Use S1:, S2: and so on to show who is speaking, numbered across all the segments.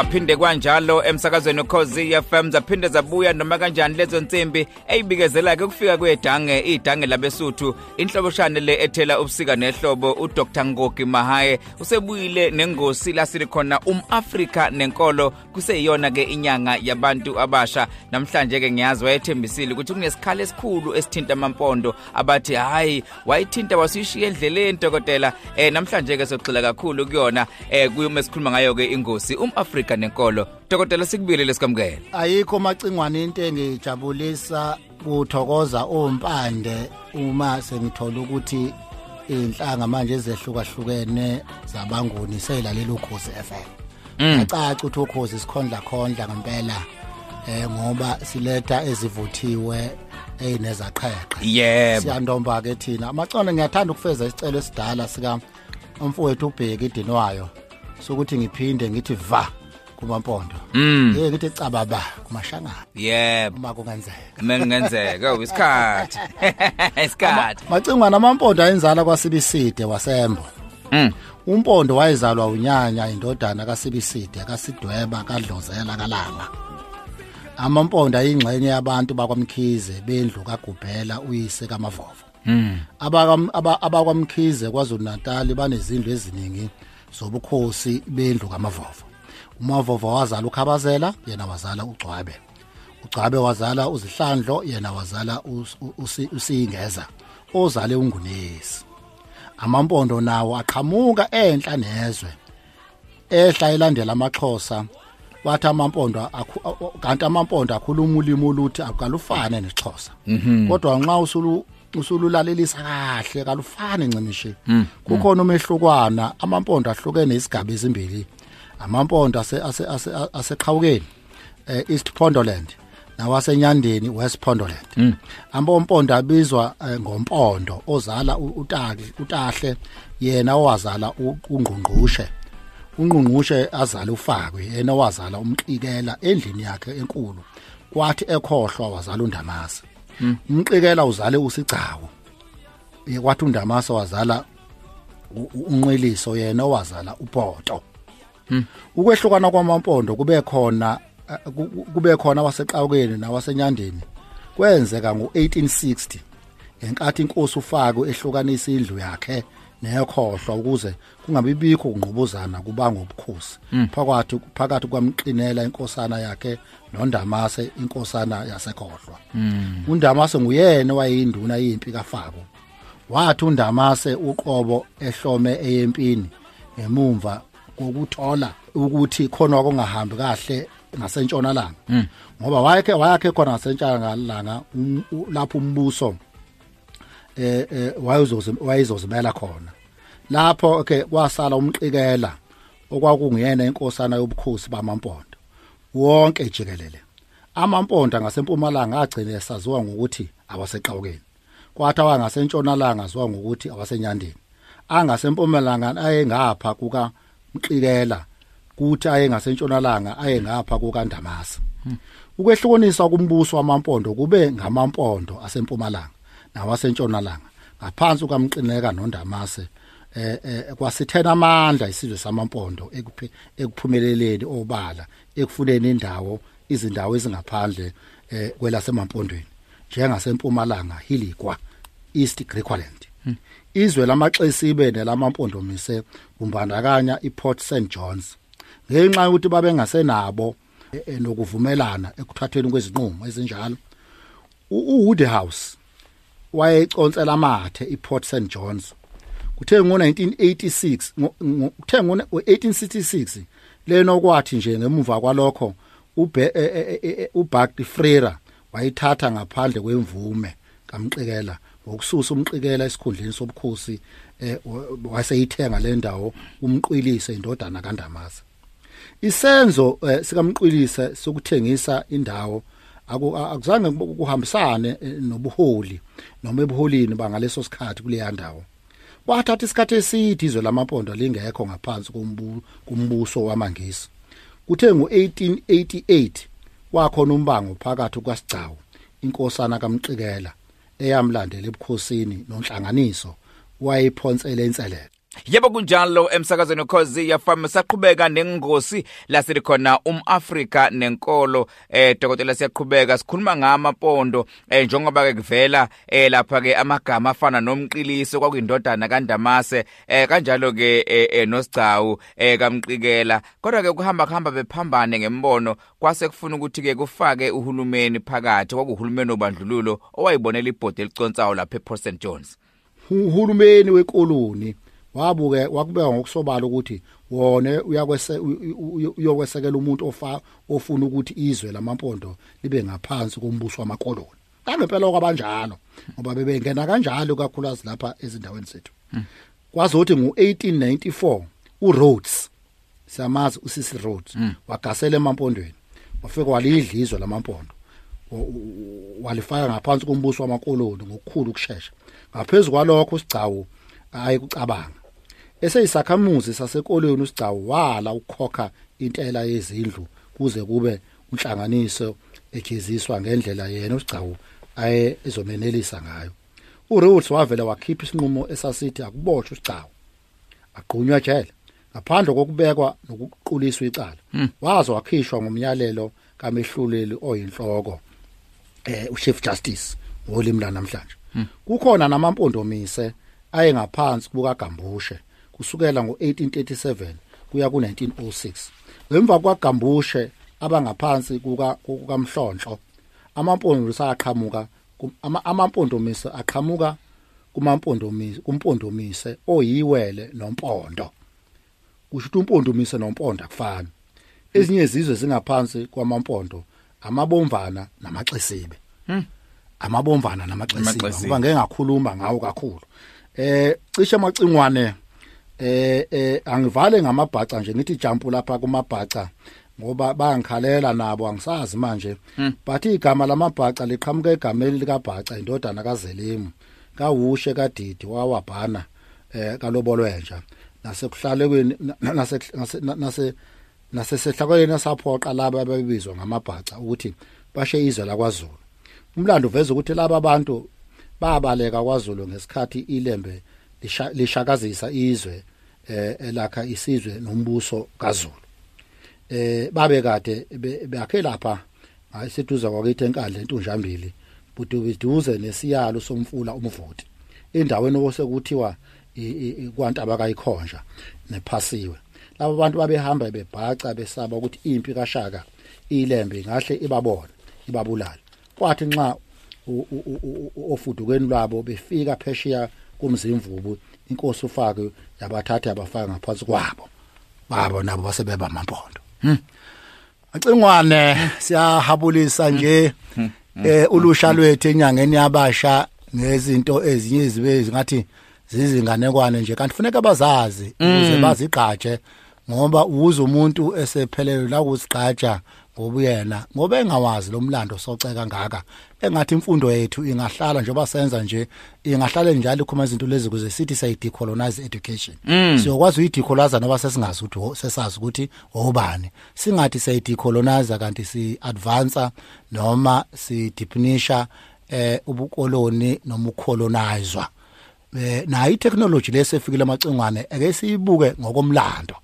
S1: kwaphinde kwanjalo emsakazweni ukhozi FM zaphinde zabuya noma kanjani lezo nsimbi eyibikezela ke ukufika kwedange idange labesuthu. Inhloboshane le ethela ubusika nehlobo uDr. Ngogi Mahaye usebuyile nengosi la silikhona umAfrika nenkolo kuseyiyona ke inyanga yabantu abasha. Namhlanje ke ngiyazi wayethembisile ukuthi kunesikhala esikhulu esithinta amampondo abathi hayi wayithinta wasishiya endleleni dokotela. Eh namhlanje ke soxila kakhulu kuyona eh kuyuma esikhuluma ngayo ke ingosi umAfrika nenkolo. Dokotela sikubile lesikamukela
S2: ayikho macingwane into engijabulisa kuthokoza ompande uma sengithola ukuthi inhlanga manje ezehlukahlukene zabanguni seyilalela ukhozi FM yacaca ukuthi ukhozi sikhondla khondla ngempela eh ngoba siletha ezivuthiwe eyinezaqheqhe
S1: yebo.
S2: Siyandomba ke thina. Amacone ngiyathanda ukufeza isicelo esidala sika umfowethu ubheki idinwayo sokuthi ngiphinde ngithi va. Kumampondo.
S1: Mm.
S2: yeke ngithi cababa kumashangana
S1: yebo.
S2: Uma kungenzeka.
S1: Mengenzeka isikhathi. Isikhathi.
S2: Macingwana amampondo ayenzala kwaSibiside wasembo.
S1: Mm.
S2: Umpondo wayezalwa unyanya indodana kaSibiside kaSidweba kadlozela kalanga. Amampondo ayingxenye yabantu bakwamkhize bendlu kagubhela uyise kamavovo.
S1: Mm.
S2: Abakam- aba- abakwamkhize kwaZulu Natal banezindlu eziningi zobukhosi bendlu kamavovo. Umavovo wazala ukhabazela yena wazala ugcwabe ugcwabe wazala uzihlandlo yena wazala Us- Usi- usiyingeza ozale ungunesi amampondo nawo aqhamuka enhla nezwe. Ehla elandela amaxhosa wathi amampondo kanti amampondo akhuluma ulimi oluthi akalufane nesixhosa. Kodwa nxa usulu usululalelisa kahle kalufani ncimishi kukhona umehlukwana amampondo ahlukene isigaba ezimbili amampondo ase ase ase- aseqhawukeni eh, East Pondoland nawasenyandeni West Pondoland. Ambompondo abizwa eh, ngompondo ozala u- utahle yena owazala ungqungqushe. Ungqungqushe azala ufakwe yena owazala umqikela endlini yakhe enkulu kwathi ekhohlwa wazala undamase umqikela uzale usigcawu kwathi undamase wazala unqweliso yena owazala upoto ukwehlukana kwamampondo kube khona ku- ku- kube khona waseqawukeni nawasenyandeni kwenzeka ngo1860 ngenkathi inkosi ufako ehlukanisa indlu yakhe neyokhohlwa ukuze kungabibikho kungqubuzana kubanga ubukhosi. Phakathi phakathi kwamqinela inkosana yakhe nondamase inkosana yasekhohlwa. Undamase nguyena wayinduna yimpi kafako wathi undamase uqobo ehlome eyempini ngemumva kokuthola ukuthi khona okungahambi kahle ngasentshonalanga. Ngoba wayekhe wayakhe khona ngasentshonalanga um- lapho umbuso eh eh, wayezozi wayezozimela khona. Lapho okay kwasala umqikela okwakungiyena inkosana yobukhosi bamampondo. Wonke jikelele. Amampondo ngasempumalanga agcine esaziwa ngokuthi awaseqawukeni kwathi awangasentshonalanga aziwa ngokuthi awasenyandeni angasempumalanga ayengapha kuka mqikela kuthi ayengasentshonalanga ayengapha kuka Ndamasa ukwehlukaniswa kumbuso wamampondo kube ngamampondo asempumalanga nawasentshonalanga. Ngaphansi kwamqineka nondamase eh eh kwasithena amandla isizwe samampondo ekuphumeleleni obala ekufuneni indawo izindawo ezingaphandle eh kwelasemapondweni. Njengasempumalanga hilikwa East Griqualand izwe lamaxesibe nelamampondomise kumbandakanya iPort St Johns. Ngenxa yokuthi babengasenabo nokuvumelana ekuthathweni kwezinqumo ezinjalo uWoodhouse wayeconsela amathe iPort St Johns. Kuthe ngo1986 ngo- ngo- kuthe ngo1866 leno kwathi nje ngemuva kwalokho e- e- e- uBuck Freire wayithatha ngaphandle kwemvume kamqikela ngokususa umqikela esikhundleni sobukhosi eh, wa- waseyithenga le ndawo umqwilise indodana kaNdamase isenzo eh, sikamqwilise sokuthengisa indawo akuzange ku- kuhambisane eh, nobuholi noma ebuholini bangaleso sikhathi kuleya ndawo. Kwathatha isikhathi eside izwe lamampondo lingekho ngaphansi kumbuso wamangisi. Kuthe ngo1888 kwakhona umbango phakathi kwasigcawu inkosana kamqikela. Eyamlandela ebukhosini nonhlanganiso wayiphonsela inselelo.
S1: Yebo kunjalo emsakazweni cause yafama saqhubeka nengosi laseli khona umAfrika nenkolo. Eh dokotela siyaqhubeka sikhuluma ngamapondo eh njengoba ke kuvela eh lapha ke amagama afana nomqiliso kwakuyindodana kaNdamase eh kanjalo ke eh, eh, nosigcawu eh kamqikela. Kodwa ke kuhamba kuhamba bephambane ngembono kwase kufuna ukuthi ke kufake uhulumeni phakathi kwakuhulumeni obandlululo owayibonela ibhodi eliconsayo lapha ePort St John's.
S2: Uhulumeni wekoloni wabuke wakubeka ngokusobala ukuthi wona uyakwese uyokwesekela umuntu ofa ofuna ukuthi izwe lamampondo libe ngaphansi kombuso wamakoloni ngempela kwabanjalo ngoba bebengena kanjalo kakhulukazi lapha ezindaweni zethu. Kwazothi ngo1894 uRhodes siyamazi usisi Rhodes wagasela emampondweni. Wafika walidlizwa lamampondo. Walifaka ngaphansi kombuso wamakoloni ngokukhulu ukusheshsha ngaphezulu kwalokho usigcawu ayikucabanga eseyisakhamuzi sasekolweni usigcawu wala ukukhokha intela yezindlu kuze kube unhlanganiso ejeziswa ngendlela yena usigcawu aye ezomenelisa ngayo. uRhodes wavela wakhipha isinqumo esasithi akuboshwe usigcawu agqunywa jele ngaphandle kokubekwa nokuquliswa icala wazo wakhishwa ngomyalelo kamehluleli oyinhloko eh uchief justice ngolimi la namhlanje kukhona namampondomise ayengaphansi kukaGambushe. Kusukela ngo1837 kuya ku1906 ngemva kwaGambushe abangaphansi kuka kukaMhlonhlo amampondomise aqhamuka amampondomise aqhamuka kumampondomise kumpondomise oyiwele nompondo. Kusho ukuthi umpondomise nompondo akufani. Ezinye izizwe zingaphansi kwamampondo amabomvana namaxesibe. Amabomvana namaxesibe ngoba ngeke ngakhuluma ngawo kakhulu. Eh cishe amacingwane eh eh angivale ngamabhaca nje ngithi jump lapha kumabhaca ngoba bayangikhalela nabo angisazi manje. But igama lamabhaca liqhamuka egameni likabhaca indodana kaZelimu kawushe kadidi wawabhana eh kalobolwenja. Nasekuhlalekweni nase nase nasesehlakaleni saphoqa laba ababizwa ngamabhaca ukuthi bashe izwe lakwaZulu. Umlando uveza ukuthi laba abantu babaleka kwaZulu ngesikhathi ilembe lishakazisa izwe. Elakha isizwe nombuso kaZulu. Eh babe kade bakhe lapha ngayiseduza kwakithi enkandla entunjambili buduze nesiyalo somfula umvoti. Endaweni osekuthiwa kwantaba kayikhonja nephasiwe. Laba bantu babehamba bebhaca besaba ukuthi impi kaShaka ilembe ngahle ibabona ibabulala kwathi nxa ofudukweni lwabo befika phesheya kumzimvubu inkosi ufake yabathatha yabafaka ngaphansi kwabo. Babo nabo basebeba amampondo acingwane siyahabulisa nje eh ulusha lwethu enyangeni yabasha ngezinto ezinye zibe zingathi zizinganekwane nje kanti kufuneka bazazi ukuze bazigqaje ngoba uze umuntu esephelele la kusigqaja ngoba yena ngoba engawazi lo mlando soceka ngaka engathi imfundo yethu ingahlala njengoba senza nje ingahlala njalo ikhoma izinto lezi kuze sithi say decolonize education siyokwazi uyidecolonize noba sesingazi ukuthi sesazi ukuthi obani singathi say decolonize kanti si advance noma si deepenisha eh ubukoloni noma ucolonizwa eh nayo itechnology lesefikile amacingwane ake siyibuke ngokomlando.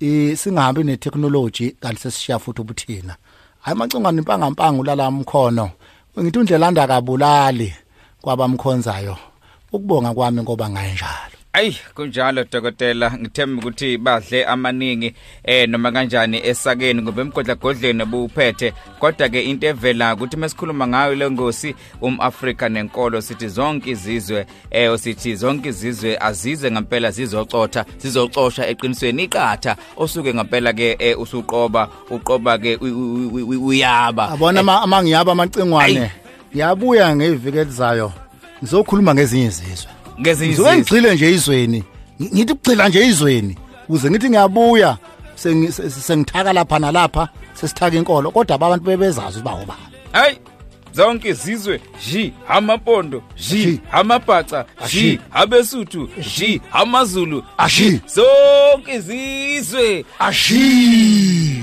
S2: Eh singahambi netechnology kanti sesishiya futhi ubuthina hayi macingwane impanga mpangu lala mkhono. Ngithi undlela andakabulali kwabamkhonzayo. Ukubonga kwami ngoba ngayenjalo
S1: Ay kunjalo dokotela. Ngithemba ukuthi badle amaningi eh noma kanjani esakeni ngoba emgodla godleni buphethe kodwa ke into evela ukuthi mesikhuluma ngayo le ngosi umAfrika nenkolo sithi zonke izizwe eh sithi zonke izizwe azize ngempela zizocotha zizocosha eqinisweni. Iqatha osuke ngempela ke usuqoba uqoba ke uyaba.
S2: Abona amangiyaba amacingwane. Ngiyabuya ngeviki elizayo ngizokhuluma ngezinye izizwe.
S1: Ngezinye
S2: Ngizoke ngigcile nje izweni. Ngithi kugcila nje izweni. Uze ngithi ngiyabuya sengithaka lapha nalapha sesithaka inkolo kodwa abantu bebezazi bawo ba.
S1: Hey zonke izizwe ji amapondo ji amabhaca ji abesuthu ji amazulu
S2: Ashi.
S1: zonke izizwe
S2: Ashi.